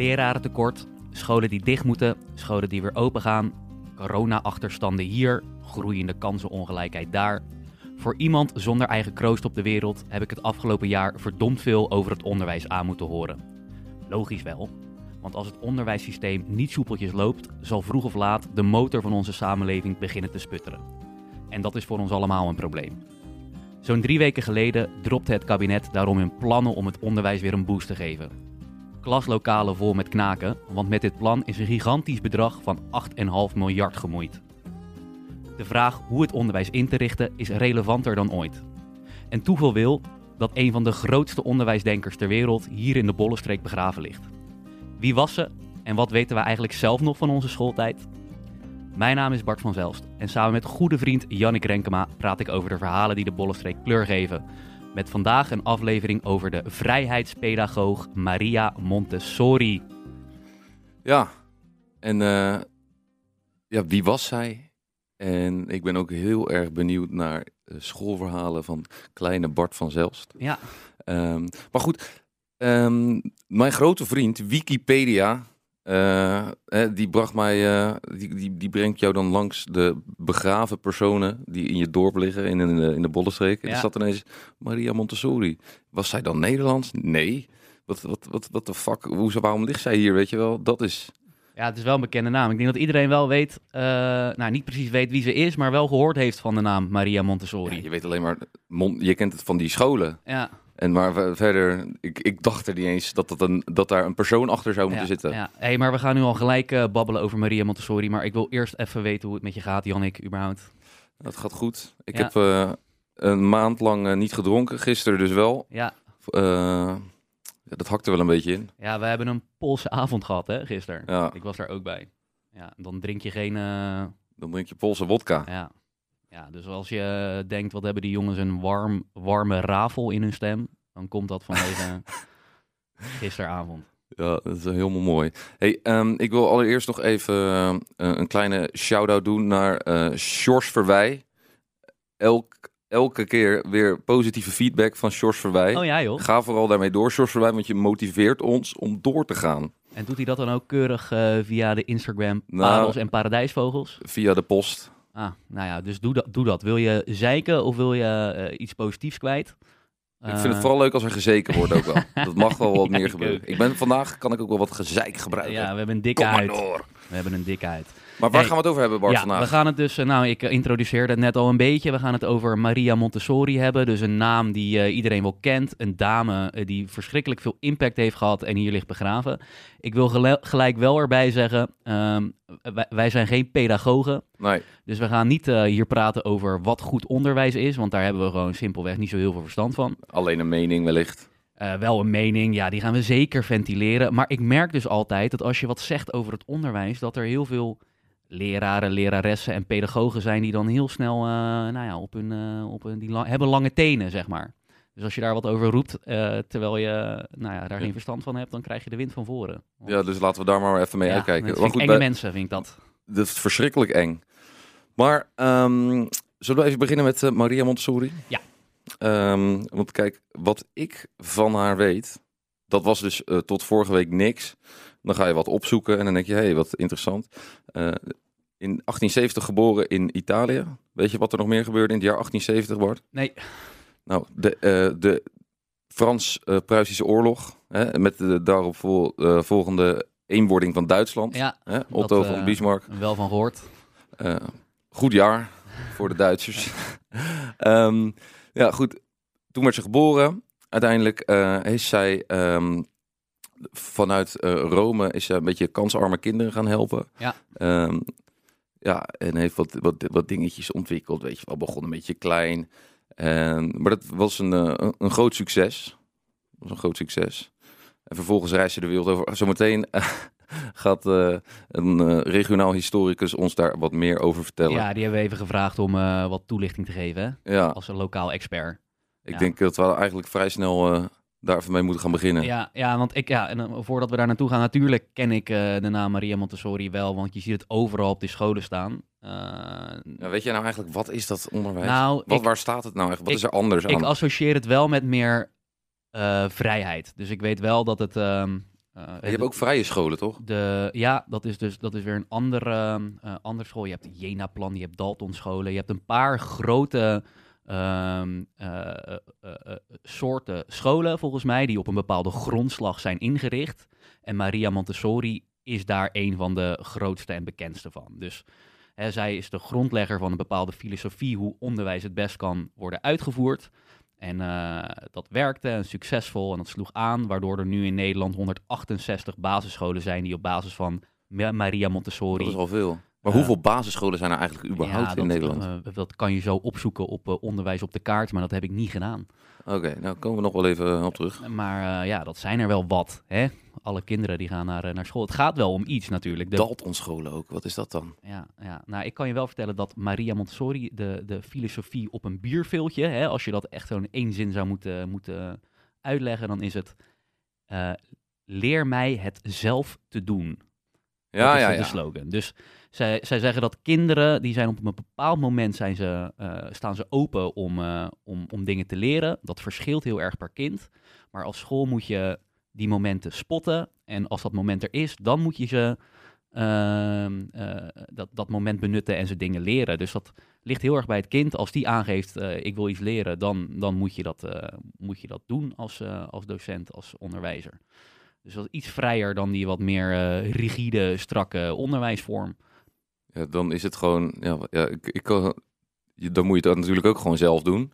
Lerarentekort, scholen die dicht moeten, scholen die weer open gaan, corona-achterstanden hier, groeiende kansenongelijkheid daar. Voor iemand zonder eigen kroost op de wereld heb ik het afgelopen jaar verdomd veel over het onderwijs aan moeten horen. Logisch wel, want als het onderwijssysteem niet soepeltjes loopt, zal vroeg of laat de motor van onze samenleving beginnen te sputteren. En dat is voor ons allemaal een probleem. Zo'n drie weken geleden dropte het kabinet daarom hun plannen om het onderwijs weer een boost te geven. Klaslokalen vol met knaken, want met dit plan is een gigantisch bedrag van 8,5 miljard gemoeid. De vraag hoe het onderwijs in te richten is relevanter dan ooit. En toeval wil dat een van de grootste onderwijsdenkers ter wereld hier in de Bollenstreek begraven ligt. Wie was ze en wat weten wij eigenlijk zelf nog van onze schooltijd? Mijn naam is Bart van Zelst en samen met goede vriend Jannik Renkema praat ik over de verhalen die de Bollenstreek kleur geven. Met vandaag een aflevering over de vrijheidspedagoog Maria Montessori. Ja, en eh, ja, wie was zij? En ik ben ook heel erg benieuwd naar schoolverhalen van kleine Bart van Zelst. Ja, Ehm, maar goed, ehm, mijn grote vriend Wikipedia, eh, hè, die, bracht mij, eh, die, die, die brengt jou dan langs de begraven personen die in je dorp liggen, in, in, de, in de Bollenstreek. En Ja. er zat ineens Maria Montessori. Was zij dan Nederlands? Nee. Wat, wat, wat, wat de fuck? Hoe, waarom ligt zij hier, weet je wel? Dat is... ja, het is wel een bekende naam. Ik denk dat iedereen wel weet, eh, nou niet precies weet wie ze is, maar wel gehoord heeft van de naam Maria Ja, Montessori. je weet alleen maar, je kent het van die scholen. Ja, En maar ve- verder, ik, ik dacht er niet eens dat, dat, een, dat daar een persoon achter zou moeten ja, zitten. Ja. Hey, maar we gaan nu al gelijk eh, babbelen over Maria Montessori, maar ik wil eerst even weten hoe het met je gaat, Jannik, überhaupt. Dat gaat goed. Ik Ja. heb eh, een maand lang eh, niet gedronken, gisteren dus wel. Ja, dat hakte wel een beetje in. ja, we hebben een Poolse avond gehad, hè, gisteren. Ja, Ik was daar ook bij. Ja, dan drink je geen... dan drink je Poolse wodka. ja. Ja, dus als je denkt, wat hebben die jongens een warm, warme rafel in hun stem, dan komt dat vanwege gisteravond. Ja, dat is helemaal mooi. Hey, ehm, ik wil allereerst nog even eh, een kleine shout-out doen naar Sjors Verwij. Elk, elke keer weer positieve feedback van Sjors Verwij. Oh ja, joh. Ga vooral daarmee door, Sjors Verwij, want je motiveert ons om door te gaan. En doet hij dat dan ook keurig eh, via de Instagram Nou- Parels en Paradijsvogels? Via de post. Ah, nou ja, dus doe dat. Doe dat. Wil je zeiken of wil je eh, iets positiefs kwijt? Ik vind het Eh, vooral leuk als er gezeken wordt ook wel. Dat mag wel wat meer gebeuren. Ik ben vandaag kan ik ook wel wat gezeik gebruiken. Ja, we hebben een dikke uit. We hebben een dikke uit. Maar waar Hey. gaan we het over hebben, Bart, ja, vandaag? we gaan het dus, eh, nou, ik eh, introduceerde het net al een beetje. We gaan het over Maria Montessori hebben. Dus een naam die eh, iedereen wel kent. Een dame die verschrikkelijk veel impact heeft gehad en hier ligt begraven. Ik wil gelijk wel erbij zeggen, ehm, wij, wij zijn geen pedagogen. Nee, Dus we gaan niet hier praten over wat goed onderwijs is. Want daar hebben we gewoon simpelweg niet zo heel veel verstand van. alleen een mening wellicht. Wel een mening, ja, die gaan we zeker ventileren. Maar ik merk dus altijd dat als je wat zegt over het onderwijs, dat er heel veel leraren, leraressen en pedagogen zijn die dan heel snel, eh, nou ja, op hun, eh, op hun die hebben lange tenen, zeg maar. Dus als je daar wat over roept, eh, terwijl je nou ja, daar geen verstand van hebt, dan krijg je de wind van voren. Ja, dus laten we daar maar even mee Ja, uitkijken. dat vind goed, enge bij- mensen, vind ik dat. dat is verschrikkelijk eng. Maar ehm, zullen we even beginnen met Maria Montessori? Ja. Ehm, want kijk, wat ik van haar weet, dat was dus tot vorige week niks. Dan ga je wat opzoeken en dan denk je, hé, hey, wat interessant. Eh, in 1870 geboren in Italië. Weet je wat er nog meer gebeurde in het jaar 1870, Bart? Nee, Nou, de, eh, de Frans-Pruisische oorlog. Hè, met de daarop vol, eh, volgende eenwording van Duitsland. ja, Hè, Otto Dat, van Bismarck. wel van gehoord. Eh, goed jaar voor de Duitsers. Ehm, ja, goed. Toen werd ze geboren. Uiteindelijk is zij ehm, vanuit eh, Rome is zij een beetje kansarme kinderen gaan helpen. Ja. Ehm, ja, en heeft wat, wat, wat dingetjes ontwikkeld. Weet je wel, begon een beetje klein. En, maar dat was een, eh, een, een groot succes. Dat was een groot succes. En vervolgens reisde ze de wereld over. Zometeen eh, gaat een regionaal historicus ons daar wat meer over vertellen. Ja, die hebben we even gevraagd om wat toelichting te geven, hè? Ja, als een lokaal expert. ik ja. denk dat we eigenlijk vrij snel daar even mee moeten gaan beginnen. Ja, ja, want ik, ja, en eh, voordat we daar naartoe gaan, natuurlijk ken ik eh, de naam Maria Montessori wel, want je ziet het overal op de scholen staan. Eh, Ja, weet jij nou eigenlijk, wat is dat onderwijs? nou, wat, ik, waar staat het nou eigenlijk? Wat ik- is er anders ik aan? associeer het wel met meer vrijheid. Dus ik weet wel dat het, ehm, eh, Je hebt ook vrije scholen, toch? de, ja, dat is dus dat is weer een andere, andere school. Je hebt Jena-plan, je hebt Dalton scholen. Je hebt een paar grote ehm, eh, eh, eh, soorten scholen, volgens mij, die op een bepaalde grondslag zijn ingericht. En Maria Montessori is daar een van de grootste en bekendste van. Dus hè, zij is de grondlegger van een bepaalde filosofie hoe onderwijs het best kan worden uitgevoerd. En dat werkte en succesvol en dat sloeg aan, waardoor er nu in Nederland 168 basisscholen zijn die op basis van Ma- Maria Montessori. Dat is al veel. Maar Eh, hoeveel basisscholen zijn er eigenlijk überhaupt Ja, in dat, Nederland? eh, dat kan je zo opzoeken op eh, onderwijs op de kaart, maar dat heb ik niet gedaan. Oké, nou komen we nog wel even op terug. Maar eh, ja, dat zijn er wel wat. Hè? Alle kinderen die gaan naar, eh, naar school. Het gaat wel om iets natuurlijk. De, Dalton scholen ook, wat is dat dan? Ja, ja, nou ik kan je wel vertellen dat Maria Montessori de, de filosofie op een bierveeltje, hè, als je dat echt zo in één zin zou moeten, moeten uitleggen, dan is het eh, leer mij het zelf te doen. Ja, dat is ja, de ja. slogan. Dus zij, zij zeggen dat kinderen, die zijn op een bepaald moment zijn ze, eh, staan ze open om, eh, om, om dingen te leren. Dat verschilt heel erg per kind. Maar als school moet je die momenten spotten. En als dat moment er is, dan moet je ze ehm, eh, dat, dat moment benutten en ze dingen leren. Dus dat ligt heel erg bij het kind. Als die aangeeft, ik wil iets leren, dan, dan moet, je dat, moet je dat doen als, als docent, als onderwijzer. Dus dat is iets vrijer dan die wat meer eh, rigide, strakke onderwijsvorm. Ja, dan is het gewoon, ja, ja ik, ik kan, dan moet je het natuurlijk ook gewoon zelf doen.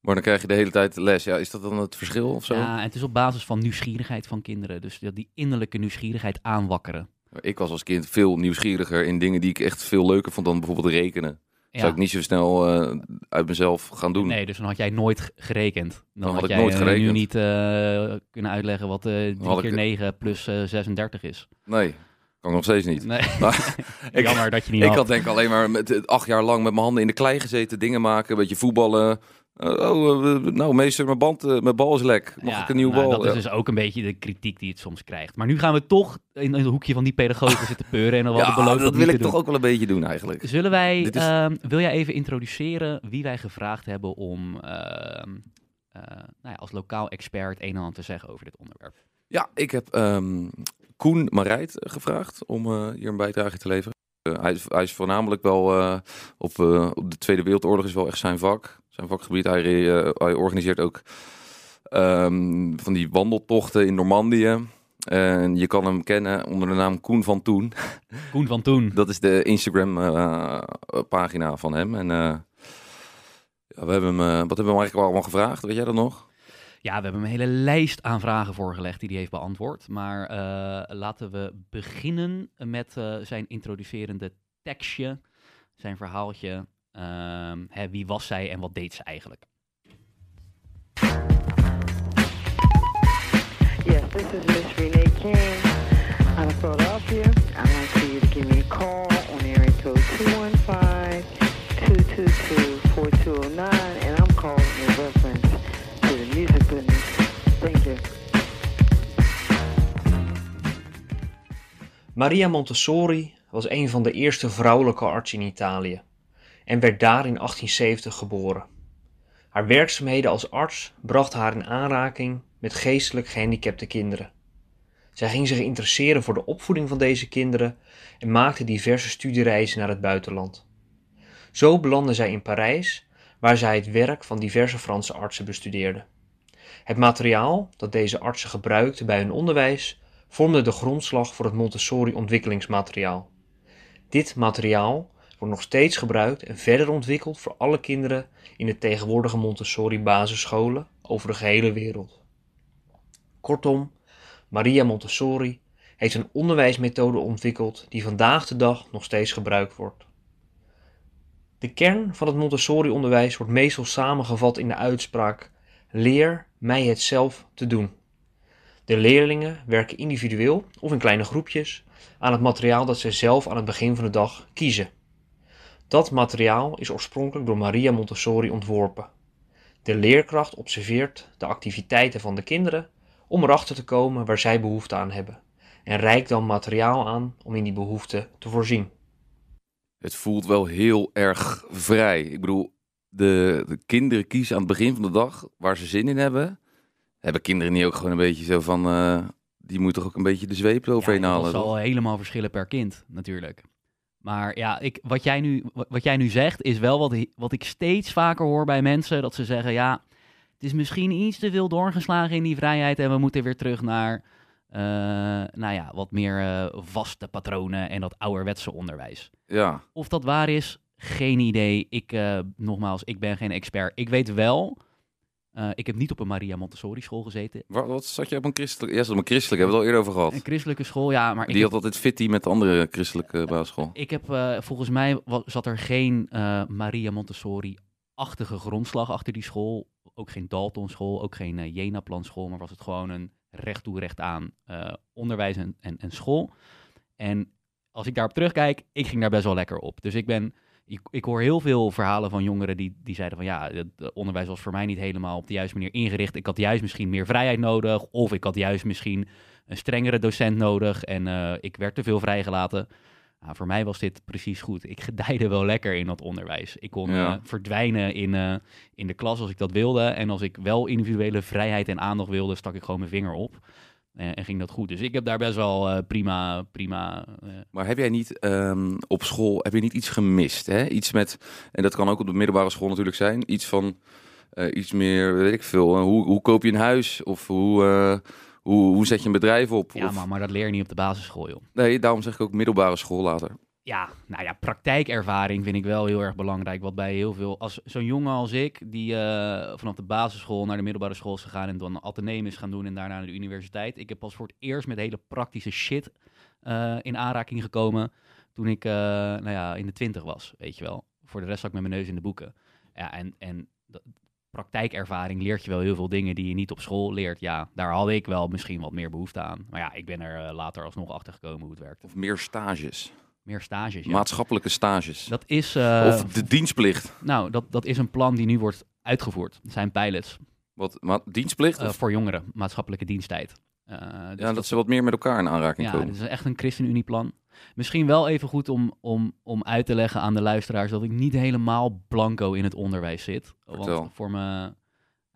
Maar dan krijg je de hele tijd les. Ja, is dat dan het verschil of zo? Ja, het is op basis van nieuwsgierigheid van kinderen. Dus dat die innerlijke nieuwsgierigheid aanwakkeren. Ik was als kind veel nieuwsgieriger in dingen die ik echt veel leuker vond dan bijvoorbeeld rekenen. Zou ik niet zo snel eh, uit mezelf gaan doen. Nee, dus dan had jij nooit gerekend. Dan, had ik jij nooit eh, gerekend. nu niet eh, kunnen uitleggen wat eh 3 had ik keer het- 9 plus eh, 36 is. Nee, kan ik nog steeds niet. Nee, Maar ik, jammer dat je niet ik had. denk ik alleen maar met, acht jaar lang met mijn handen in de klei gezeten, dingen maken, een beetje voetballen. Eh, oh, eh, nou meester, mijn, band, eh, mijn bal is lek. Mag Ja, ik een nieuwe nou, bal? Dat is dus ook een beetje de kritiek die het soms krijgt. Maar nu gaan we toch in een hoekje van die pedagogen zitten peuren. En dan Ja, beloofd dat dat wil ik toch doen. ook wel een beetje doen eigenlijk. Zullen wij, is- ehm, wil jij even introduceren wie wij gevraagd hebben om ehm, eh, nou ja, als lokaal expert een en ander te zeggen over dit onderwerp? Ja, ik heb ehm, Koen Marijt gevraagd om hier een bijdrage te leveren. Eh, hij, is, hij is voornamelijk wel eh, op, eh, op de Tweede Wereldoorlog is wel echt zijn vak. Zijn vakgebied. Hij, organiseert ook ehm, van die wandeltochten in Normandië. En je kan hem kennen onder de naam Koen van Toen. Koen van Toen. Dat is de Instagram eh, pagina van hem. En ja, we hebben hem, wat hebben we hem eigenlijk allemaal gevraagd? Weet jij dat nog? Ja, we hebben een hele lijst aan vragen voorgelegd die hij heeft beantwoord. Maar eh, laten we beginnen met eh, zijn introducerende tekstje, zijn verhaaltje. Ehm, hè, wie was zij en wat deed ze eigenlijk? Yes, this is Miss Renee King out of Philadelphia. I'd like for you to give me a call on area code 215-222-4209, and I'm calling in reference Thank you. Maria Montessori was een van de eerste vrouwelijke artsen in Italië en werd daar in 1870 geboren. Haar werkzaamheden als arts brachten haar in aanraking met geestelijk gehandicapte kinderen. Zij ging zich interesseren voor de opvoeding van deze kinderen en maakte diverse studiereizen naar het buitenland. Zo belandde zij in Parijs, waar zij het werk van diverse Franse artsen bestudeerde. Het materiaal dat deze artsen gebruikten bij hun onderwijs vormde de grondslag voor het Montessori ontwikkelingsmateriaal. Dit materiaal wordt nog steeds gebruikt en verder ontwikkeld voor alle kinderen in de tegenwoordige Montessori basisscholen over de gehele wereld. Kortom, Maria Montessori heeft een onderwijsmethode ontwikkeld die vandaag de dag nog steeds gebruikt wordt. De kern van het Montessori-onderwijs wordt meestal samengevat in de uitspraak: leer mij het zelf te doen. De leerlingen werken individueel of in kleine groepjes aan het materiaal dat zij zelf aan het begin van de dag kiezen. Dat materiaal is oorspronkelijk door Maria Montessori ontworpen. De leerkracht observeert de activiteiten van de kinderen om erachter te komen waar zij behoefte aan hebben en reikt dan materiaal aan om in die behoefte te voorzien. Het voelt wel heel erg vrij. Ik bedoel, de, de kinderen kiezen aan het begin van de dag waar ze zin in hebben. Hebben kinderen niet ook gewoon een beetje zo van... eh, die moet toch ook een beetje de zweep eroverheen Ja, halen. dat zal toch? helemaal verschillen per kind, natuurlijk. Maar ja, ik, wat, jij nu, wat jij nu zegt, is wel wat, wat ik steeds vaker hoor bij mensen. Dat ze zeggen, ja, het is misschien iets te veel doorgeslagen in die vrijheid. En we moeten weer terug naar, eh, nou ja, wat meer eh, vaste patronen en dat ouderwetse onderwijs. Ja, Of dat waar is, geen idee. Ik, eh, nogmaals, ik ben geen expert. Ik weet wel, eh, ik heb niet op een Maria Montessori school gezeten. wat, wat zat je op een christelijk? Ja, op een christelijk, hebben we het al eerder over gehad. Een christelijke school, ja, maar ik Die heb- had altijd fitty met de andere christelijke basisschool. Ik heb eh, volgens mij zat er geen eh, Maria Montessori-achtige grondslag achter die school. Ook geen Dalton school, ook geen eh, Jena-plan school, maar was het gewoon een recht toe recht aan eh, onderwijs en, en, en school. En als ik daarop terugkijk, ik ging daar best wel lekker op. Dus ik ben, ik, ik hoor heel veel verhalen van jongeren die, die zeiden van ja, het het onderwijs was voor mij niet helemaal op de juiste manier ingericht. Ik had juist misschien meer vrijheid nodig, of ik had juist misschien een strengere docent nodig en eh, ik werd te veel vrijgelaten. Nou, voor mij was dit precies goed. Ik gedijde wel lekker in dat onderwijs. Ik kon Ja. eh, verdwijnen in, eh, in de klas als ik dat wilde. En als ik wel individuele vrijheid en aandacht wilde, stak ik gewoon mijn vinger op. En ging dat goed. Dus ik heb daar best wel eh, prima, prima... eh, Maar heb jij niet ehm, op school heb je niet iets gemist? Hè? Iets met, en dat kan ook op de middelbare school natuurlijk zijn, iets van eh, iets meer, weet ik veel. hoe, hoe koop je een huis? Of hoe, hoe, hoe zet je een bedrijf op? ja, of, maar, maar dat leer je niet op de basisschool, joh. Nee, daarom zeg ik ook middelbare school later. Ja, nou ja, praktijkervaring vind ik wel heel erg belangrijk. Wat bij heel veel, als zo'n jongen als ik, die eh, vanaf de basisschool naar de middelbare school is gegaan en dan een ateneum is gaan doen en daarna naar de universiteit. Ik heb pas voor het eerst met hele praktische shit eh, in aanraking gekomen toen ik, eh, nou ja, in de twintig was, weet je wel. Voor de rest zat ik met mijn neus in de boeken. Ja, en, en praktijkervaring leert je wel heel veel dingen die je niet op school leert. Ja, daar had ik wel misschien wat meer behoefte aan. Maar ja, ik ben er later alsnog achter gekomen hoe het werkt. Of meer stages. Meer stages, ja. Maatschappelijke stages. Dat is, eh, of de dienstplicht. nou, dat, dat is een plan die nu wordt uitgevoerd. Het zijn pilots Wat, wat dienstplicht? Of- voor jongeren, maatschappelijke diensttijd. Eh, dus ja, dat ze wat meer met elkaar in aanraking ja, komen. dit is echt een ChristenUnie-plan. Misschien wel even goed om, om, om uit te leggen aan de luisteraars dat ik niet helemaal blanco in het onderwijs zit. Vertel. Want voor me,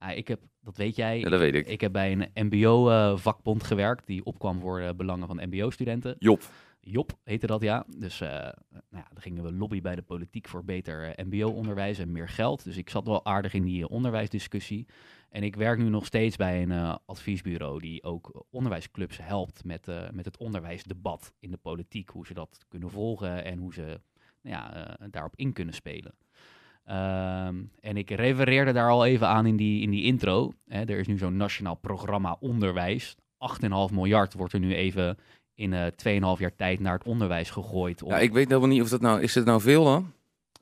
ja, ik heb, dat weet jij, Ja, dat weet ik. ik heb bij een MBO-vakbond gewerkt die opkwam voor de belangen van MBO-studenten. Job. Job heette dat, ja. Dus eh nou ja, dan gingen we lobby bij de politiek voor beter eh, mbo-onderwijs en meer geld. Dus ik zat wel aardig in die eh, onderwijsdiscussie. En ik werk nu nog steeds bij een adviesbureau die ook onderwijsclubs helpt met, met het onderwijsdebat in de politiek. Hoe ze dat kunnen volgen en hoe ze nou ja, daarop in kunnen spelen. Ehm, en ik refereerde daar al even aan in die, in die intro. Hè, er is nu zo'n nationaal programma onderwijs. 8,5 miljard wordt er nu even in eh 2,5 jaar tijd naar het onderwijs gegooid. Om... Ja, ik weet helemaal niet of dat nou... Is het nou veel dan?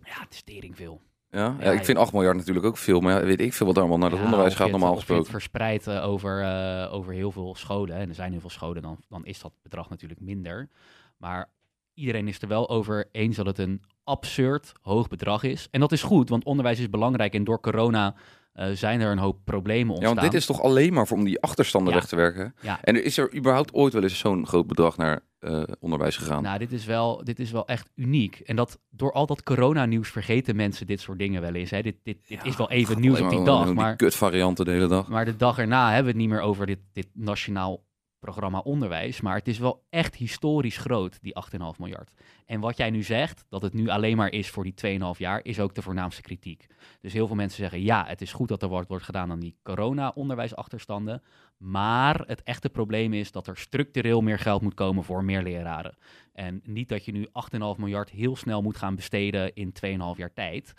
Ja, het is tering veel. Ja, ja, Ja, ik vind 8 miljard natuurlijk ook veel. Maar ja, weet ik veel wat allemaal naar het Ja, onderwijs gaat het- normaal je het gesproken. verspreid eh, over, eh, over heel veel scholen. En er zijn heel veel scholen, dan, dan is dat bedrag natuurlijk minder. Maar iedereen is er wel over eens dat het een absurd hoog bedrag is. En dat is goed, want onderwijs is belangrijk. En door corona eh, zijn er een hoop problemen Ja, ontstaan. want dit is toch alleen maar voor om die achterstanden Ja. weg te werken. Ja. En is er überhaupt ooit wel eens zo'n groot bedrag naar eh, onderwijs gegaan? Nou, dit is, wel, dit is wel echt uniek. En dat door al dat coronanieuws vergeten mensen dit soort dingen wel eens. Hè. Dit, dit, dit is wel even nieuws op die dag. Maar Die kutvarianten de hele dag. Maar de dag erna hebben we het niet meer over dit, dit nationaal programma onderwijs. Maar het is wel echt historisch groot, die 8,5 miljard. En wat jij nu zegt, dat het nu alleen maar is voor die 2,5 jaar, is ook de voornaamste kritiek. Dus heel veel mensen zeggen, ja, het is goed dat er wat wordt gedaan aan die corona-onderwijsachterstanden. Maar het echte probleem is dat er structureel meer geld moet komen voor meer leraren. En niet dat je nu 8,5 miljard heel snel moet gaan besteden in 2,5 jaar tijd.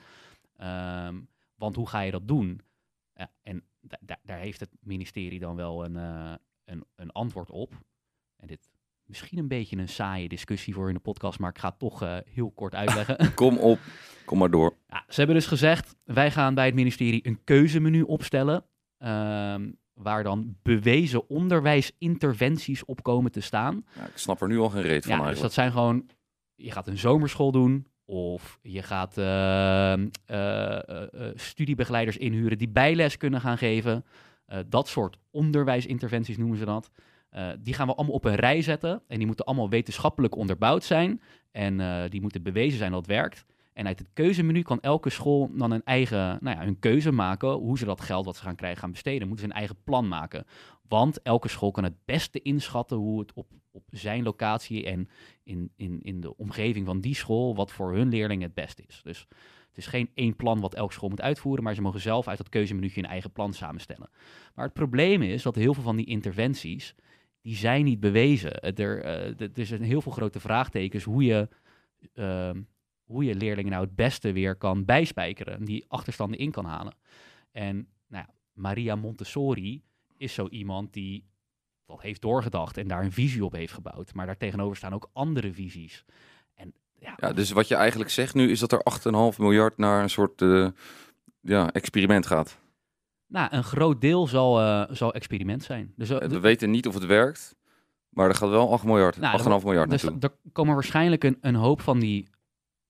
Ehm, want hoe ga je dat doen? Ja, en da- da- daar heeft het ministerie dan wel een, eh, een, een antwoord op. En dit misschien een beetje een saaie discussie voor in de podcast, maar ik ga het toch eh, heel kort uitleggen. Kom op, kom maar door. ja, ze hebben dus gezegd, wij gaan bij het ministerie een keuzemenu opstellen. ehm, waar dan bewezen onderwijsinterventies op komen te staan. Ja, ik snap er nu al geen reet van Ja, dus eigenlijk. dat zijn gewoon, je gaat een zomerschool doen. Of je gaat eh, eh, eh, eh, studiebegeleiders inhuren die bijles kunnen gaan geven. Eh, dat soort onderwijsinterventies noemen ze dat. Eh, die gaan we allemaal op een rij zetten. En die moeten allemaal wetenschappelijk onderbouwd zijn. En eh, die moeten bewezen zijn dat het werkt. En uit het keuzemenu kan elke school dan een eigen, nou ja, hun keuze maken hoe ze dat geld wat ze gaan krijgen gaan besteden. Moeten ze een eigen plan maken. Want elke school kan het beste inschatten hoe het op, op zijn locatie en in, in, in de omgeving van die school, wat voor hun leerlingen het beste is. Dus het is geen één plan wat elke school moet uitvoeren, maar ze mogen zelf uit dat keuzemenuutje een eigen plan samenstellen. Maar het probleem is dat heel veel van die interventies, die zijn niet bewezen. Er, d- er zijn heel veel grote vraagtekens hoe je, ehm, hoe je leerlingen nou het beste weer kan bijspijkeren, die achterstanden in kan halen. En nou ja, Maria Montessori is zo iemand die dat heeft doorgedacht en daar een visie op heeft gebouwd. Maar daar tegenover staan ook andere visies. En ja, Ja, dus wat je eigenlijk zegt nu is dat er 8,5 miljard naar een soort eh, ja, experiment gaat. nou, een groot deel zal, eh, zal experiment zijn. Dus, eh, We weten niet of het werkt, maar er gaat wel 8 miljard, Nou, 8,5 miljard dus naartoe. er komen waarschijnlijk een, een hoop van die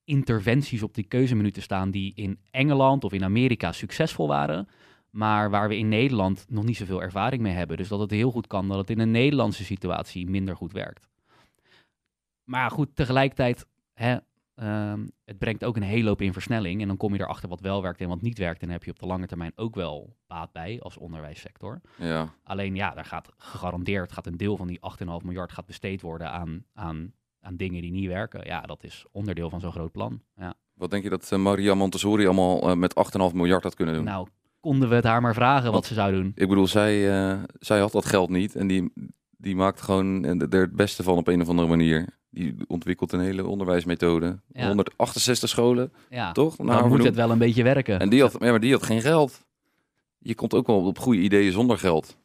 interventies op die keuzemenu te staan die in Engeland of in Amerika succesvol waren, maar waar we in Nederland nog niet zoveel ervaring mee hebben. Dus dat het heel goed kan dat het in een Nederlandse situatie minder goed werkt. Maar goed, tegelijkertijd, hè, ehm, het brengt ook een hele hoop in versnelling en dan kom je erachter wat wel werkt en wat niet werkt en heb je op de lange termijn ook wel baat bij als onderwijssector. Ja. Alleen ja, daar gaat gegarandeerd gaat een deel van die 8,5 miljard gaat besteed worden aan, aan, aan dingen die niet werken. Ja, dat is onderdeel van zo'n groot plan. Ja. Wat denk je dat eh, Maria Montessori allemaal eh, met 8,5 miljard had kunnen doen? Nou, konden we het haar maar vragen wat ze zou doen. Ik bedoel, zij, eh, zij had dat geld niet en die, die maakt gewoon eh, er het beste van op een of andere manier. Die ontwikkelt een hele onderwijsmethode. Ja. 168 scholen, Ja, toch? dan Nou, moet vernoemd. het wel een beetje werken. En die had, ja, maar die had geen geld. Je komt ook wel op goede ideeën zonder geld.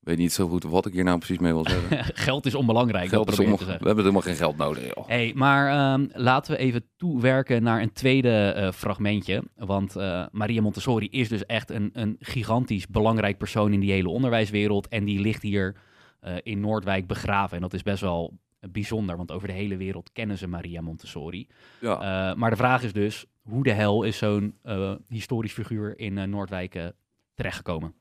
Ik weet niet zo goed wat ik hier nou precies mee wil zeggen. Geld is onbelangrijk, geld dat is ik we hebben zeggen. helemaal geen geld nodig, joh. Hey, maar ehm, laten we even toewerken naar een tweede eh, fragmentje. Want eh, Maria Montessori is dus echt een, een gigantisch belangrijk persoon in die hele onderwijswereld. En die ligt hier eh, in Noordwijk begraven. En dat is best wel bijzonder, want over de hele wereld kennen ze Maria Montessori. Ja. Eh, maar de vraag is dus, hoe de hel is zo'n eh, historisch figuur in eh, Noordwijk terechtgekomen?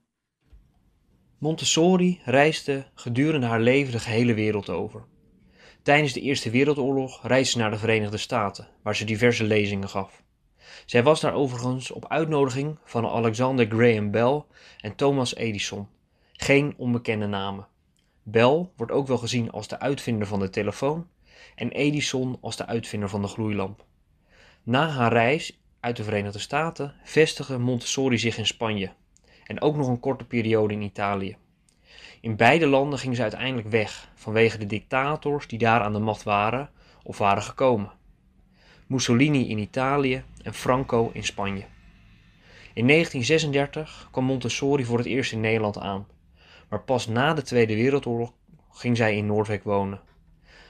Montessori reisde gedurende haar leven de gehele wereld over. Tijdens de Eerste Wereldoorlog reisde ze naar de Verenigde Staten, waar ze diverse lezingen gaf. Zij was daar overigens op uitnodiging van Alexander Graham Bell en Thomas Edison, geen onbekende namen. Bell wordt ook wel gezien als de uitvinder van de telefoon en Edison als de uitvinder van de gloeilamp. Na haar reis uit de Verenigde Staten vestigde Montessori zich in Spanje en ook nog een korte periode in Italië. In beide landen ging ze uiteindelijk weg vanwege de dictators die daar aan de macht waren of waren gekomen. Mussolini in Italië en Franco in Spanje. In 1936 kwam Montessori voor het eerst in Nederland aan, maar pas na de Tweede Wereldoorlog ging zij in Noordwijk wonen.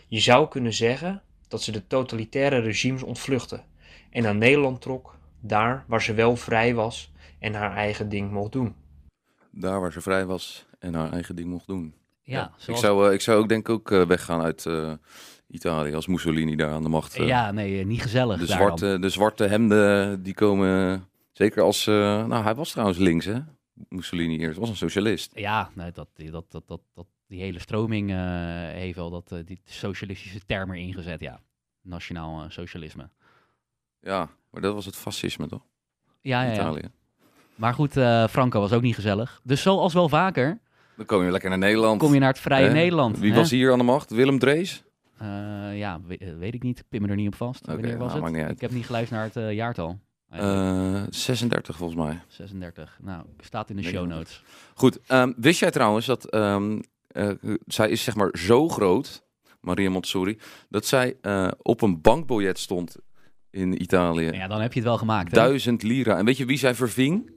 Je zou kunnen zeggen dat ze de totalitaire regimes ontvluchtte en naar Nederland trok, daar waar ze wel vrij was en haar eigen ding mocht doen. Daar waar ze vrij was en haar eigen ding mocht doen. Ja, Ik, zoals- zou, eh, ik zou ook denk ik ook eh, weggaan uit eh, Italië als Mussolini daar aan de macht. eh. ja nee, niet gezellig de, dan. zwarte, de zwarte hemden die komen, zeker als, eh, nou hij was trouwens links hè, Mussolini eerst, was een socialist. Ja, nee, dat, die- dat, dat, dat, dat, die hele stroming eh, heeft wel dat, eh, die socialistische termen ingezet, ja. Nationaal eh, socialisme. Ja, maar dat was het fascisme toch? Ja, ja, ja. Italië. Maar goed, Franco was ook niet gezellig. Dus zoals wel vaker, Dan kom je lekker naar Nederland. kom je naar het vrije Hè? Nederland. Wie hè? was hier aan de macht? Willem Drees? Ja, we- weet ik niet. Ik pin me er niet op vast. Wanneer was nou, het? Ik heb niet geluisterd naar het jaartal. Eigenlijk. Eh 36 volgens mij. 36. Nou, staat in de 39. show notes. Goed, ehm, wist jij trouwens dat ehm, eh, zij is zeg maar zo groot, Maria Montessori, dat zij eh, op een bankbiljet stond in Italië. Ja, dan heb je het wel gemaakt. Hè? Duizend lira. En weet je wie zij verving?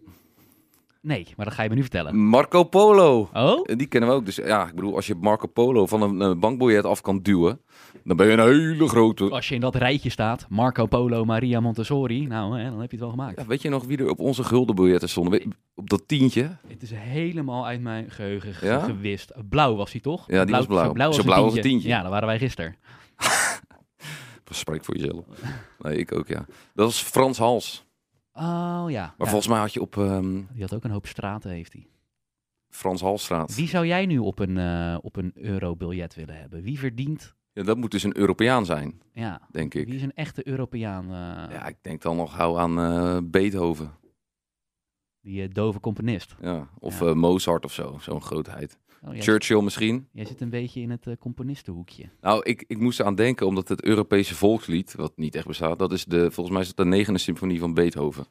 Nee, maar dat ga je me nu vertellen. Marco Polo. Oh? En die kennen we ook. Dus ja, ik bedoel, als je Marco Polo van een eh, bankbiljet af kan duwen, dan ben je een hele grote. Als je in dat rijtje staat, Marco Polo, Maria Montessori, nou, hè, dan heb je het wel gemaakt. Ja, weet je nog wie er op onze guldenbiljetten stonden? Op dat tientje? Het is helemaal uit mijn geheugen ge- Ja? gewist. Blauw was hij toch? Ja, die was blauw. Zo blauw als, Zo een, blauw als tientje. een tientje. Ja, dat waren wij gisteren. Spreek voor jezelf. Nee, ik ook, ja. Dat was Frans Hals. Oh ja. Maar Ja, volgens mij had je op ehm, Die had ook een hoop straten, heeft hij. Frans Halsstraat. Wie zou jij nu op een, eh, op een eurobiljet willen hebben? Wie verdient Ja, dat moet dus een Europeaan zijn, Ja. denk ik. Wie is een echte Europeaan? eh, Ja, ik denk dan nog gauw aan eh, Beethoven. Die dove componist. Ja. Of Ja. Mozart of zo, zo'n grootheid. Oh, Churchill misschien. jij zit een beetje in het eh, componistenhoekje. Nou, ik, ik moest eraan denken, omdat het Europese volkslied, wat niet echt bestaat, dat is de, volgens mij is het de negende symfonie van Beethoven.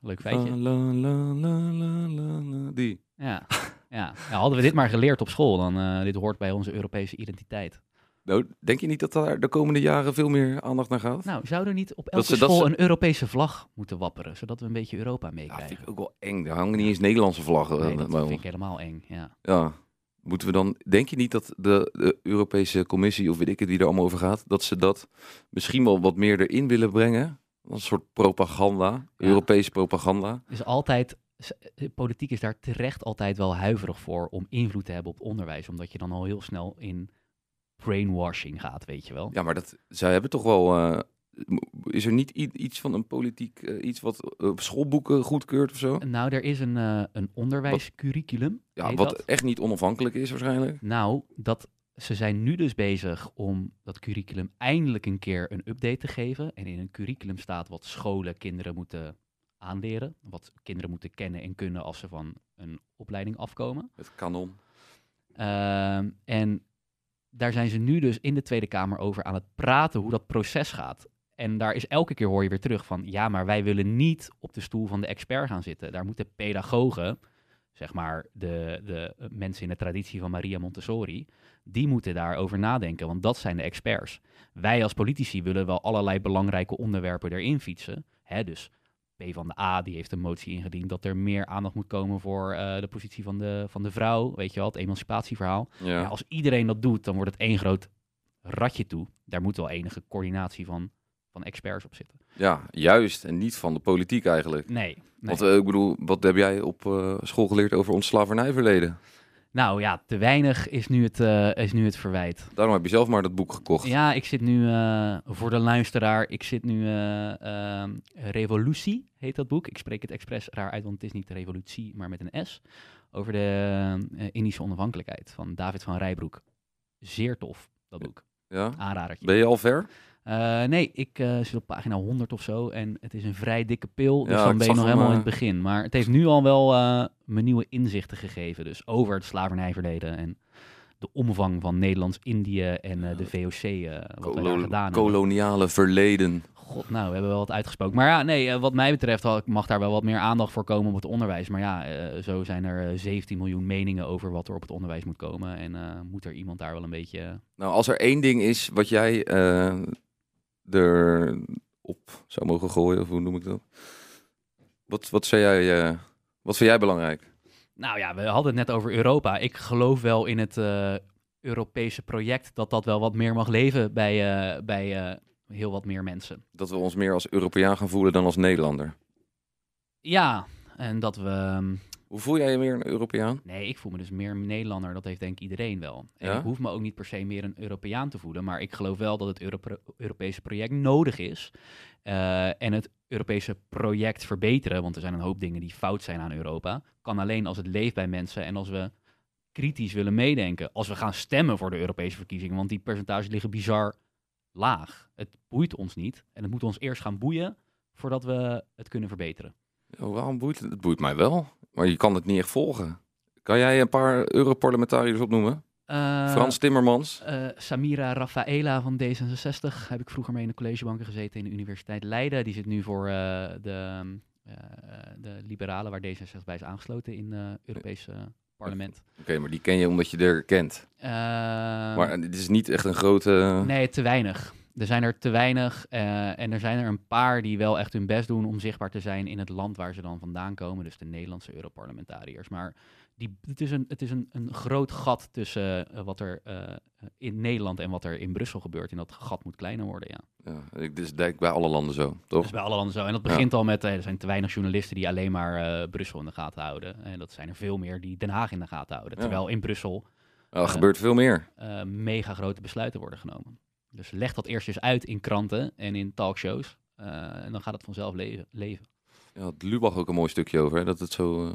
Leuk feitje. La, la, la, die. Ja. Ja. ja, hadden we dit maar geleerd op school, dan eh dit hoort bij onze Europese identiteit. Nou, denk je niet dat daar de komende jaren veel meer aandacht naar gaat? Nou, zou er niet op Dat elke dat school ze- een Europese vlag moeten wapperen, zodat we een beetje Europa ja, meekrijgen? vind ik ook wel eng. Er hangen niet eens Nederlandse vlaggen nee, eh, dat vind ons. ik helemaal eng, ja. Ja. Moeten we dan, denk je niet dat de, de Europese Commissie, of weet ik het wie er allemaal over gaat, dat ze dat misschien wel wat meer erin willen brengen? Een soort propaganda, Ja. Europese propaganda. Dus altijd, politiek is daar terecht altijd wel huiverig voor om invloed te hebben op onderwijs, omdat je dan al heel snel in brainwashing gaat, weet je wel. Ja, maar dat, zij hebben toch wel. eh, is er niet iets van een politiek, eh, iets wat eh, schoolboeken goedkeurt of zo? Nou, er is een, een onderwijscurriculum. Ja, wat dat. echt niet onafhankelijk is waarschijnlijk. Nou, dat, ze zijn nu dus bezig om dat curriculum eindelijk een keer een update te geven. En in een curriculum staat wat scholen kinderen moeten aanleren. Wat kinderen moeten kennen en kunnen als ze van een opleiding afkomen. Het kanon. Ehm, en daar zijn ze nu dus in de Tweede Kamer over aan het praten hoe dat proces gaat. En daar is elke keer hoor je weer terug van, ja, maar wij willen niet op de stoel van de expert gaan zitten. Daar moeten pedagogen, zeg maar de, de mensen in de traditie van Maria Montessori, die moeten daarover nadenken, want dat zijn de experts. Wij als politici willen wel allerlei belangrijke onderwerpen erin fietsen. Hè, dus P van de A die heeft een motie ingediend dat er meer aandacht moet komen voor eh, de positie van de, van de vrouw, weet je wel, het emancipatieverhaal. Ja. Ja, als iedereen dat doet, dan wordt het één groot ratje toe. Daar moet wel enige coördinatie van, van experts op zitten. ja, juist. En niet van de politiek eigenlijk. Nee. nee. Want eh, ik bedoel, wat heb jij op eh, school geleerd over ons slavernijverleden? Nou ja, te weinig is nu het, eh, is nu het verwijt. Daarom heb je zelf maar dat boek gekocht. Ja, ik zit nu, eh, voor de luisteraar, ik zit nu, eh, Revolutie heet dat boek. Ik spreek het expres raar uit, want het is niet revolutie, maar met een S. Over de Indische onafhankelijkheid van David van Rijbroek. Zeer tof, dat boek. Ja? Aanradertje. Ben je al ver? Eh, nee, ik eh, zit op pagina 100 of zo en het is een vrij dikke pil, dus Ja, dan ben je nog helemaal in eh, het begin. Maar het heeft nu al wel me nieuwe inzichten gegeven, dus over het slavernijverleden en de omvang van Nederlands-Indië en de VOC, wat Kolo- gedaan hebben. koloniale verleden. God, nou, we hebben wel wat uitgesproken. Maar ja, nee, wat mij betreft mag daar wel wat meer aandacht voor komen op het onderwijs. Maar ja, zo zijn er eh, 17 miljoen meningen over wat er op het onderwijs moet komen. En moet er iemand daar wel een beetje... Nou, als er één ding is wat jij eh er op zou mogen gooien, of hoe noem ik dat? Wat, wat, zou jij, eh, wat vind jij belangrijk? Nou ja, we hadden het net over Europa. Ik geloof wel in het eh, Europese project dat dat wel wat meer mag leven bij, eh, bij heel wat meer mensen. Dat we ons meer als Europeaan gaan voelen dan als Nederlander. Ja, en dat we... ehm, Hoe voel jij je meer een Europeaan? Nee, ik voel me dus meer een Nederlander. Dat heeft denk ik iedereen wel. En Ja? ik hoef me ook niet per se meer een Europeaan te voelen. Maar ik geloof wel dat het Europe- Europese project nodig is. Eh, en het Europese project verbeteren, want er zijn een hoop dingen die fout zijn aan Europa, kan alleen als het leeft bij mensen en als we kritisch willen meedenken. Als we gaan stemmen voor de Europese verkiezingen, want die percentages liggen bizar laag. Het boeit ons niet. En het moet ons eerst gaan boeien voordat we het kunnen verbeteren. Waarom boeit het? Het boeit mij wel, maar je kan het niet echt volgen. Kan jij een paar Europarlementariërs opnoemen? Eh, Frans Timmermans? Eh, Samira Rafaela van D66 heb ik vroeger mee in de collegebanken gezeten in de Universiteit Leiden. Die zit nu voor eh, de, de liberalen, waar D66 bij is aangesloten in het Europese parlement. Oké, maar die ken je omdat je er kent. Maar het is niet echt een grote... nee, te weinig. Er zijn er te weinig eh, en er zijn er een paar die wel echt hun best doen om zichtbaar te zijn in het land waar ze dan vandaan komen. Dus de Nederlandse Europarlementariërs. Maar die, het is, een, het is een, een groot gat tussen eh, wat er eh, in Nederland en wat er in Brussel gebeurt. En dat gat moet kleiner worden, ja. Ja, ik, dit is denk bij alle landen zo, Dat toch? is bij alle landen zo. En dat begint al met, er zijn te weinig journalisten die alleen maar Brussel in de gaten houden. En dat zijn er veel meer die Den Haag in de gaten houden. Ja. Terwijl in Brussel er gebeurt veel meer. mega grote besluiten worden genomen. Dus leg dat eerst eens uit in kranten en in talkshows. eh, en dan gaat het vanzelf leven. leven. Ja, had Lubach ook een mooi stukje over, hè? dat het zo... eh,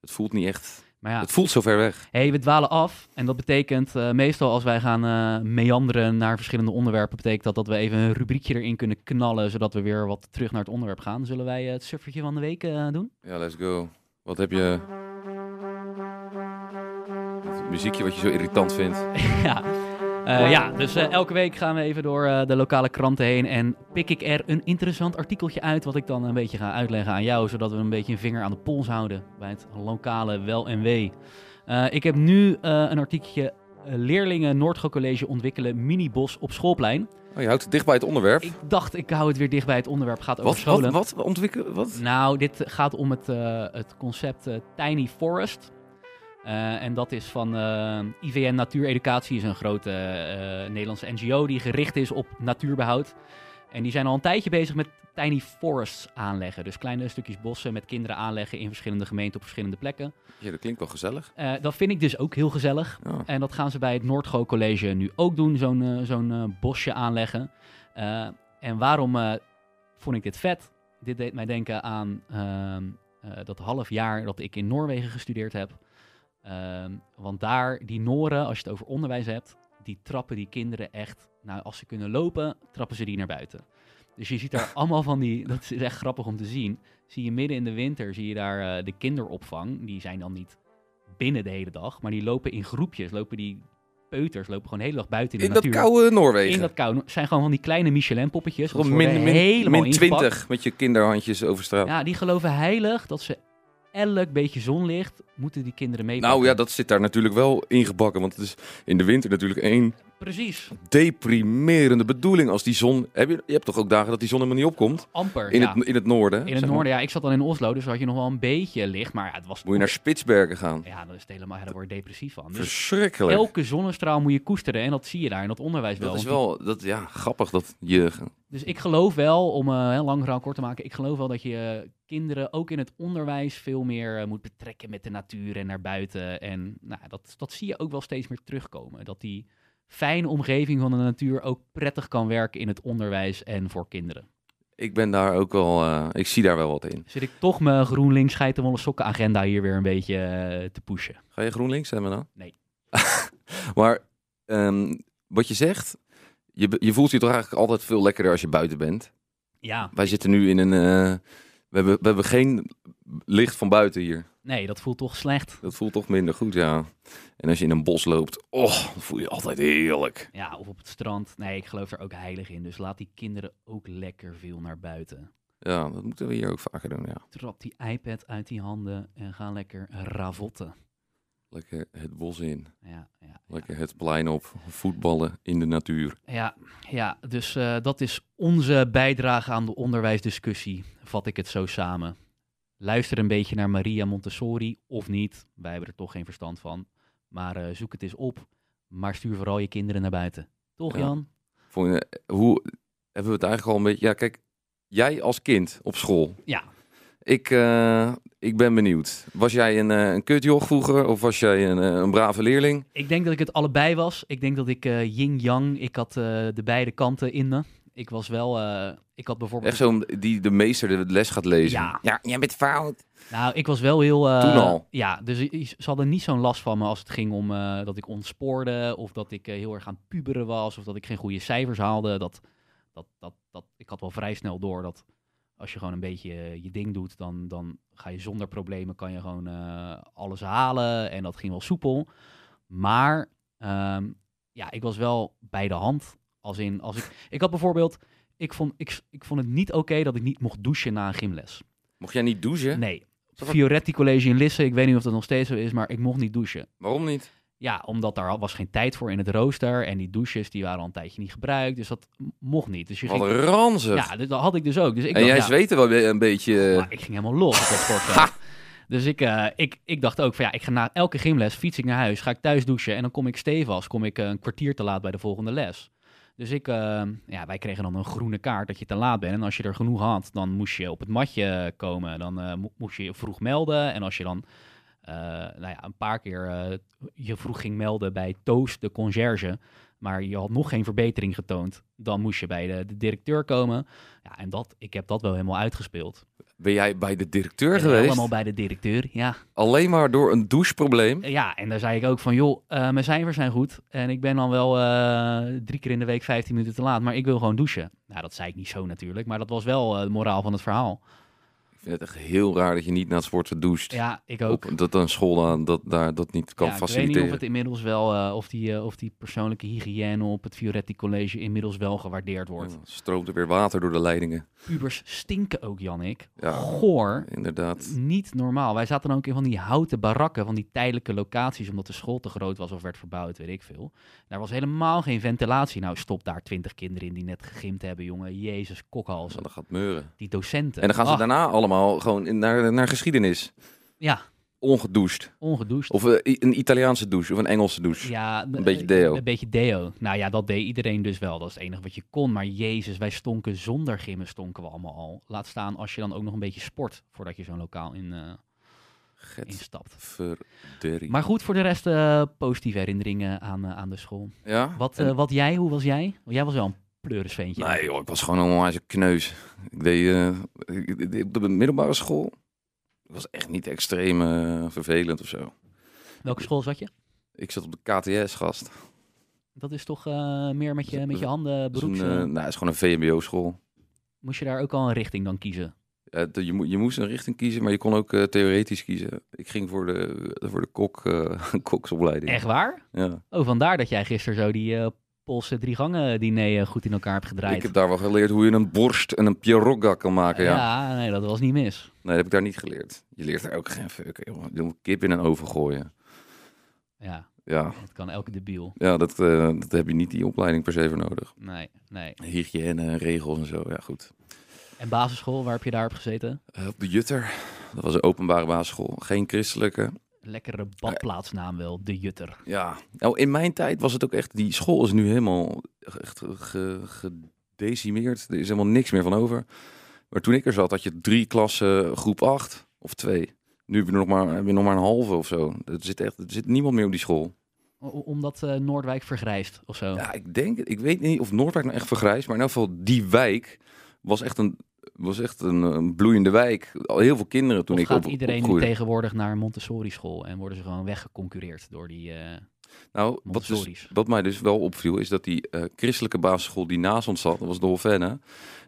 het voelt niet echt... Maar ja, Het voelt zo ver weg. hey, we dwalen af. En dat betekent eh, meestal als wij gaan meanderen naar verschillende onderwerpen, betekent dat dat we even een rubriekje erin kunnen knallen, zodat we weer wat terug naar het onderwerp gaan. Zullen wij het suffertje van de week doen? Ja, let's go. Wat heb je... Het muziekje wat je zo irritant vindt. ja. Eh, ja, dus eh, elke week gaan we even door eh, de lokale kranten heen en pik ik er een interessant artikeltje uit wat ik dan een beetje ga uitleggen aan jou, zodat we een beetje een vinger aan de pols houden bij het lokale wel en wee. Ik heb nu een artikeltje leerlingen Noordgo College ontwikkelen minibos op schoolplein. Oh, je houdt het dicht bij het onderwerp. Ik dacht, ik hou het weer dicht bij het onderwerp, gaat over Wat, scholen. wat, wat ontwikkelen? Wat? Nou, dit gaat om het, het concept Tiny Forest. Eh, en dat is van eh, IVN Natuureducatie, is een grote eh, Nederlandse NGO die gericht is op natuurbehoud. En die zijn al een tijdje bezig met tiny forests aanleggen. Dus kleine stukjes bossen met kinderen aanleggen in verschillende gemeenten op verschillende plekken. Ja, dat klinkt wel gezellig. Dat vind ik dus ook heel gezellig. Ja. En dat gaan ze bij het Noordgo College nu ook doen, zo'n zo'n bosje aanleggen. En waarom vond ik dit vet? Dit deed mij denken aan ehm, eh, dat half jaar dat ik in Noorwegen gestudeerd heb. Ehm, want daar, die Noren, als je het over onderwijs hebt, die trappen die kinderen echt, nou als ze kunnen lopen, trappen ze die naar buiten. Dus je ziet daar allemaal van die, dat is echt grappig om te zien. Zie je midden in de winter, zie je daar eh, de kinderopvang. Die zijn dan niet binnen de hele dag, maar die lopen in groepjes. Lopen die peuters, lopen gewoon de hele dag buiten in de In dat natuur. koude Noorwegen. in dat kou. zijn gewoon van die kleine Michelin poppetjes. want Gewoon ze min, helemaal min ingepakt. 20 met je kinderhandjes over straat. Ja, die geloven heilig dat ze elk beetje zonlicht moeten die kinderen meepakken. nou ja, dat zit daar natuurlijk wel ingebakken. Want het is in de winter natuurlijk één Precies, deprimerende bedoeling als die zon... Heb je, je hebt toch ook dagen dat die zon helemaal niet opkomt? amper. In, ja. het, in het noorden. in het noorden, ja. Ik zat dan in Oslo, dus had je nog wel een beetje licht. Maar ja, het was... Moet je naar Spitsbergen gaan. Ja, dat is het helemaal... Ja, daar word je depressief van. Dus Verschrikkelijk. elke zonnestraal moet je koesteren. En dat zie je daar in dat onderwijs wel. Dat is wel dat, ja, grappig dat je... Dus ik geloof wel, om een heel lang verhaal kort te maken, ik geloof wel dat je eh, kinderen ook in het onderwijs veel meer eh, moet betrekken met de natuur en naar buiten. En nou, dat, dat zie je ook wel steeds meer terugkomen. Dat die fijne omgeving van de natuur ook prettig kan werken in het onderwijs en voor kinderen. Ik ben daar ook wel... eh, ik zie daar wel wat in. Zit ik toch mijn GroenLinks geitenwolle sokken agenda hier weer een beetje eh, te pushen. Ga je GroenLinks stemmen dan? Nee. maar ehm, wat je zegt... Je, je voelt je toch eigenlijk altijd veel lekkerder als je buiten bent. Ja, Wij zitten nu in een... eh, hebben, we hebben geen licht van buiten hier. nee, dat voelt toch slecht. Dat voelt toch minder goed, ja. En als je in een bos loopt, oh, dan voel je altijd heerlijk. Ja, of op het strand. Nee, ik geloof er ook heilig in. Dus laat die kinderen ook lekker veel naar buiten. Ja, dat moeten we hier ook vaker doen, ja. Trap die iPad uit die handen en ga lekker ravotten. Lekker het bos in. Ja, ja, Lekker het plein op. Voetballen in de natuur. ja, ja dus eh, dat is onze bijdrage aan de onderwijsdiscussie, vat ik het zo samen. Luister een beetje naar Maria Montessori of niet. Wij hebben er toch geen verstand van. Maar eh, zoek het eens op. Maar stuur vooral je kinderen naar buiten. Toch, Ja. Jan? Vond je, hoe hebben we het eigenlijk al een beetje... Ja, kijk, jij als kind op school. Ja. Ik, eh, ik ben benieuwd. Was jij een, eh, een kutjoch vroeger of was jij een, eh, een brave leerling? Ik denk dat ik het allebei was. Ik denk dat ik eh yin-yang, ik had eh, de beide kanten in me. Ik was wel, eh, ik had bijvoorbeeld... Echt zo'n die de meester de les gaat lezen. Ja. ja jij bent fout. Nou, ik was wel heel... eh, Toen al? Ja, dus ze hadden niet zo'n last van me als het ging om eh, dat ik ontspoorde... of dat ik heel erg aan puberen was... of dat ik geen goede cijfers haalde. Dat, dat, dat, dat, ik had wel vrij snel door dat als je gewoon een beetje eh, je ding doet... Dan, dan ga je zonder problemen kan je gewoon eh, alles halen. En dat ging wel soepel. Maar ehm, ja, ik was wel bij de hand. Als in, als ik... Ik had bijvoorbeeld... Ik vond, ik, ik vond het niet oké dat ik niet mocht douchen na een gymles. Mocht jij niet douchen? Nee. Fioretti College in Lisse, ik weet niet of dat nog steeds zo is, maar ik mocht niet douchen. Waarom niet? Ja, omdat daar was geen tijd voor in het rooster en die douches die waren al een tijdje niet gebruikt, dus dat mocht niet. Dus je Wat ging, ranzig. ja, dat had ik dus ook. Dus ik en dacht, jij ja, zweette wel een beetje... eh, maar ik ging helemaal los op dat sportveld. Dus ik, eh, ik, ik dacht ook van ja, ik ga na elke gymles fiets ik naar huis, ga ik thuis douchen en dan kom ik stevast, kom ik eh, een kwartier te laat bij de volgende les. Dus ik, eh, ja, wij kregen dan een groene kaart dat je te laat bent. En als je er genoeg had, dan moest je op het matje komen. Dan eh, mo- moest je je vroeg melden. En als je dan eh, nou ja, een paar keer eh, je vroeg ging melden bij Toast, de conciërge, maar je had nog geen verbetering getoond, dan moest je bij de, de directeur komen. Ja, en dat, ik heb dat wel helemaal uitgespeeld. Ben jij bij de directeur Ben geweest? Helemaal bij de directeur, ja. Alleen maar door een doucheprobleem? Ja, en daar zei ik ook van, joh, eh, mijn cijfers zijn goed. En ik ben dan wel eh, drie keer in de week 15 minuten te laat, maar ik wil gewoon douchen. Nou, dat zei ik niet zo natuurlijk, maar dat was wel eh, de moraal van het verhaal. Vind het echt heel raar dat je niet na het sporten doucht. Ja, ik ook. Op, dat een school dan, dat, daar dat niet kan ja, ik weet niet faciliteren. of het inmiddels wel, eh, of, die, eh, of die persoonlijke hygiëne op het Fioretti College inmiddels wel gewaardeerd wordt. Ja, stroomt er weer water door de leidingen. Pubers stinken ook, Jannik. Ja. Goor. Inderdaad. Niet normaal. Wij zaten dan ook in van die houten barakken, van die tijdelijke locaties, omdat de school te groot was of werd verbouwd, weet ik veel. Daar was helemaal geen ventilatie. Nou, stop daar twintig kinderen in die net gegimd hebben, jongen. Jezus, kokhalzen. Dat gaat meuren. Die docenten. En dan gaan ze Ach, daarna allemaal gewoon in, naar, naar geschiedenis. Ja, Ongedoucht. ongedoucht. Of eh, een Italiaanse douche of een Engelse douche. Ja, Een beetje deo. Een beetje deo. Nou ja, dat deed iedereen dus wel. Dat is het enige wat je kon. Maar jezus, wij stonken zonder gimmen stonken we allemaal al. Laat staan als je dan ook nog een beetje sport voordat je zo'n lokaal in, eh, instapt. Maar goed, voor de rest eh, positieve herinneringen aan, eh, aan de school. Ja? Wat, En- eh, wat jij, hoe was jij? Jij was wel een pleurisveentje. Nee joh, ik was gewoon een onwijs kneus. Ik deed ik- op de middelbare school. Het was echt niet extreem eh, vervelend of zo. Welke school zat je? Ik zat op de KTS, gast. Dat is toch eh, meer met je, met je handen Dat is een, beroeps... eh, nou, het is gewoon een VMBO-school. moest je daar ook al een richting dan kiezen? Je, mo- je moest een richting kiezen, maar je kon ook theoretisch kiezen. Ik ging voor de, voor de kok, koksopleiding. Echt waar? Ja. Oh, vandaar dat jij gisteren zo die Poolse drie gangen diner eh, goed in elkaar hebt gedraaid. Ik heb daar wel geleerd hoe je een borst en een pieroga kan maken. Ja. ja, nee, dat was niet mis. Nee, dat heb ik daar niet geleerd. Je leert daar ook geen fuck. jongen. Je moet kip in een oven gooien. Ja, Ja, dat kan elke debiel. ja dat, eh, dat heb je niet die opleiding per se voor nodig. Nee, nee. Hygiëne en regels en zo, ja goed. En basisschool, waar heb je daar op gezeten? Eh, op de Jutter, dat was een openbare basisschool. Geen christelijke. Lekkere badplaatsnaam wel, de Jutter. Ja, nou in mijn tijd was het ook echt, die school is nu helemaal echt ge- gedecimeerd. Er is helemaal niks meer van over. Maar toen ik er zat, had je drie klassen groep 8 of twee. Nu heb je nog maar, heb je nog maar een halve of zo. Er zit echt, er zit niemand meer op die school. O- Omdat eh, Noordwijk vergrijst of zo. Ja, ik denk, ik weet niet of Noordwijk nou echt vergrijst, maar in elk geval die wijk was echt een, was echt een, een bloeiende wijk. Al heel veel kinderen toen of ik gaat op, iedereen nu opgroeide. tegenwoordig naar een Montessori school en worden ze gewoon weggeconcureerd door die eh Nou, wat, dus, wat mij dus wel opviel, is dat die eh, christelijke basisschool die naast ons zat, dat was de Hofenne,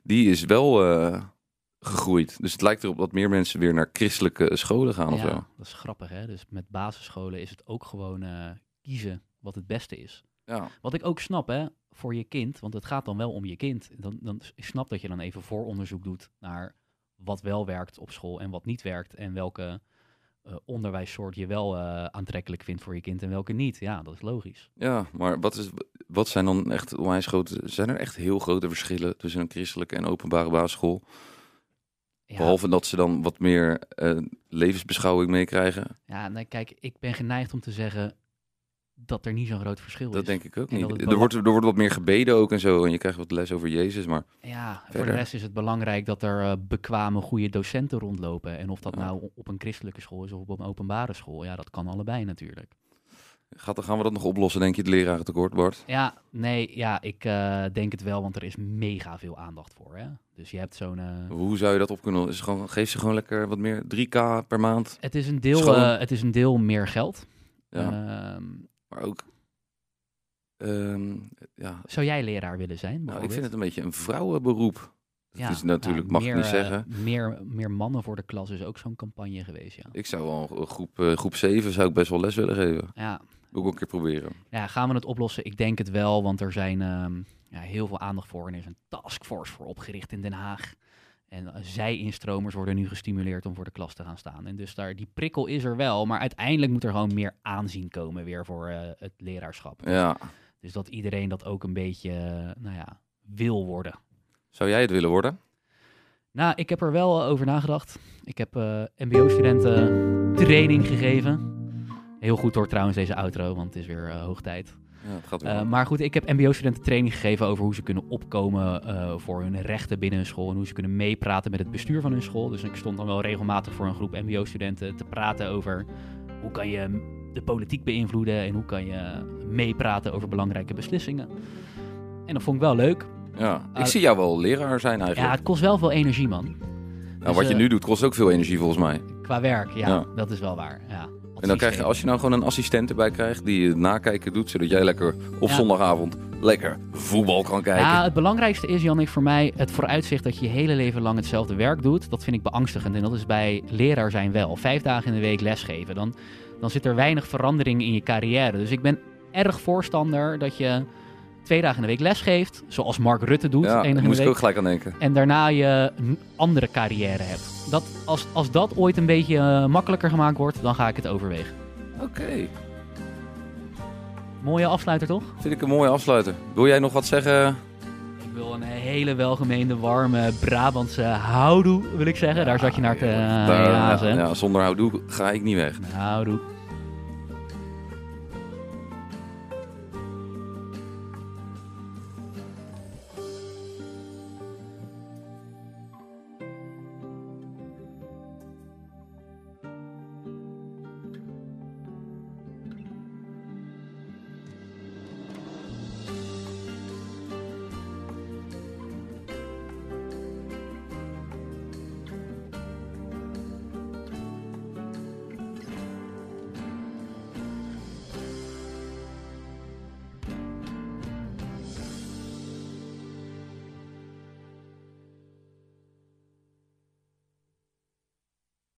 die is wel eh, gegroeid. Dus het lijkt erop dat meer mensen weer naar christelijke scholen gaan of ja, zo. dat is grappig hè. Dus met basisscholen is het ook gewoon kiezen wat het beste is. Ja, Wat ik ook snap, hè, voor je kind, want het gaat dan wel om je kind. Dan, dan, snap dat je dan even vooronderzoek doet naar wat wel werkt op school en wat niet werkt. En welke eh, onderwijssoort je wel eh, aantrekkelijk vindt voor je kind en welke niet. Ja, dat is logisch. ja maar wat, is, wat zijn dan echt onwijs grote... Zijn er echt heel grote verschillen tussen een christelijke en openbare basisschool? Ja, Behalve dat ze dan wat meer eh, levensbeschouwing meekrijgen. ja nee, kijk, ik ben geneigd om te zeggen dat er niet zo'n groot verschil Dat is. denk ik ook niet. dat Er wordt, er wordt wat meer gebeden ook en zo. En je krijgt wat les over Jezus. Maar Ja, voor de rest is het belangrijk dat er eh, bekwame, goede docenten rondlopen. En of dat Ja. nou op een christelijke school is of op een openbare school, ja, dat kan allebei natuurlijk. gaat, gaan we dat nog oplossen, denk je, het lerarentekort, Bart? Ja, nee, ja, ik eh, denk het wel, want er is mega veel aandacht voor. Hè? Dus je hebt zo'n. eh, Hoe zou je dat op kunnen? Is gewoon, geef ze gewoon lekker wat meer, 3k per maand. het, is een deel, het is een deel meer geld. Ja, Ehm, maar ook... ehm, ja, zou jij leraar willen zijn? nou, ik vind het een beetje een vrouwenberoep. Dat Ja, is natuurlijk, nou, mag meer, ik niet eh, zeggen. meer, meer mannen voor de klas is ook zo'n campagne geweest, ja. Ik zou wel een groep, eh, groep 7 zou ik best wel les willen geven. Ja, Wil ik ook een keer proberen. Ja, gaan we het oplossen? Ik denk het wel, want er zijn ehm, ja, heel veel aandacht voor en er is een taskforce voor opgericht in Den Haag. En eh, zij-instromers worden nu gestimuleerd om voor de klas te gaan staan. En dus daar, die prikkel is er wel, maar uiteindelijk moet er gewoon meer aanzien komen weer voor eh, het leraarschap. Ja. Dus dat iedereen dat ook een beetje, eh, nou ja, wil worden. Zou jij het willen worden? Nou, ik heb er wel over nagedacht. Ik heb mbo-studenten training gegeven. Heel goed hoor trouwens deze outro, want het is weer hoog tijd. Ja, het gaat weer. Uh, maar goed, ik heb MBO-studenten training gegeven over hoe ze kunnen opkomen uh, voor hun rechten binnen hun school. En hoe ze kunnen meepraten met het bestuur van hun school. Dus ik stond dan wel regelmatig voor een groep MBO-studenten te praten over hoe kan je de politiek beïnvloeden. En hoe kan je meepraten over belangrijke beslissingen. En dat vond ik wel leuk. ja, ik uh, zie jou wel leraar zijn eigenlijk. Ja, het kost wel veel energie, man. Nou, Nou, wat je eh, nu doet kost ook veel energie volgens mij. Qua werk, ja, Ja. dat is wel waar. Ja. En dan krijg je, als je nou gewoon een assistent erbij krijgt die het nakijken doet, zodat jij lekker op Ja. zondagavond lekker voetbal kan kijken. Ja, het belangrijkste is, Jannik, voor mij het vooruitzicht dat je je hele leven lang hetzelfde werk doet. Dat vind ik beangstigend. En dat is bij leraar zijn wel. Vijf dagen in de week lesgeven. Dan, dan zit er weinig verandering in je carrière. Dus ik ben erg voorstander dat je twee dagen in de week lesgeeft. Zoals Mark Rutte doet. ja, daar moest ik ook gelijk aan denken. En daarna je een andere carrière hebt. Dat, als, als dat ooit een beetje eh, makkelijker gemaakt wordt, dan ga ik het overwegen. Oké, Mooie afsluiter, toch? vind ik een mooie afsluiter. Wil jij nog wat zeggen? Ik wil een hele welgemeende, warme Brabantse houdoe, wil ik zeggen. Daar zat je naar te Ja, daar- ja, ja, zonder houdoe ga ik niet weg. Houdoe.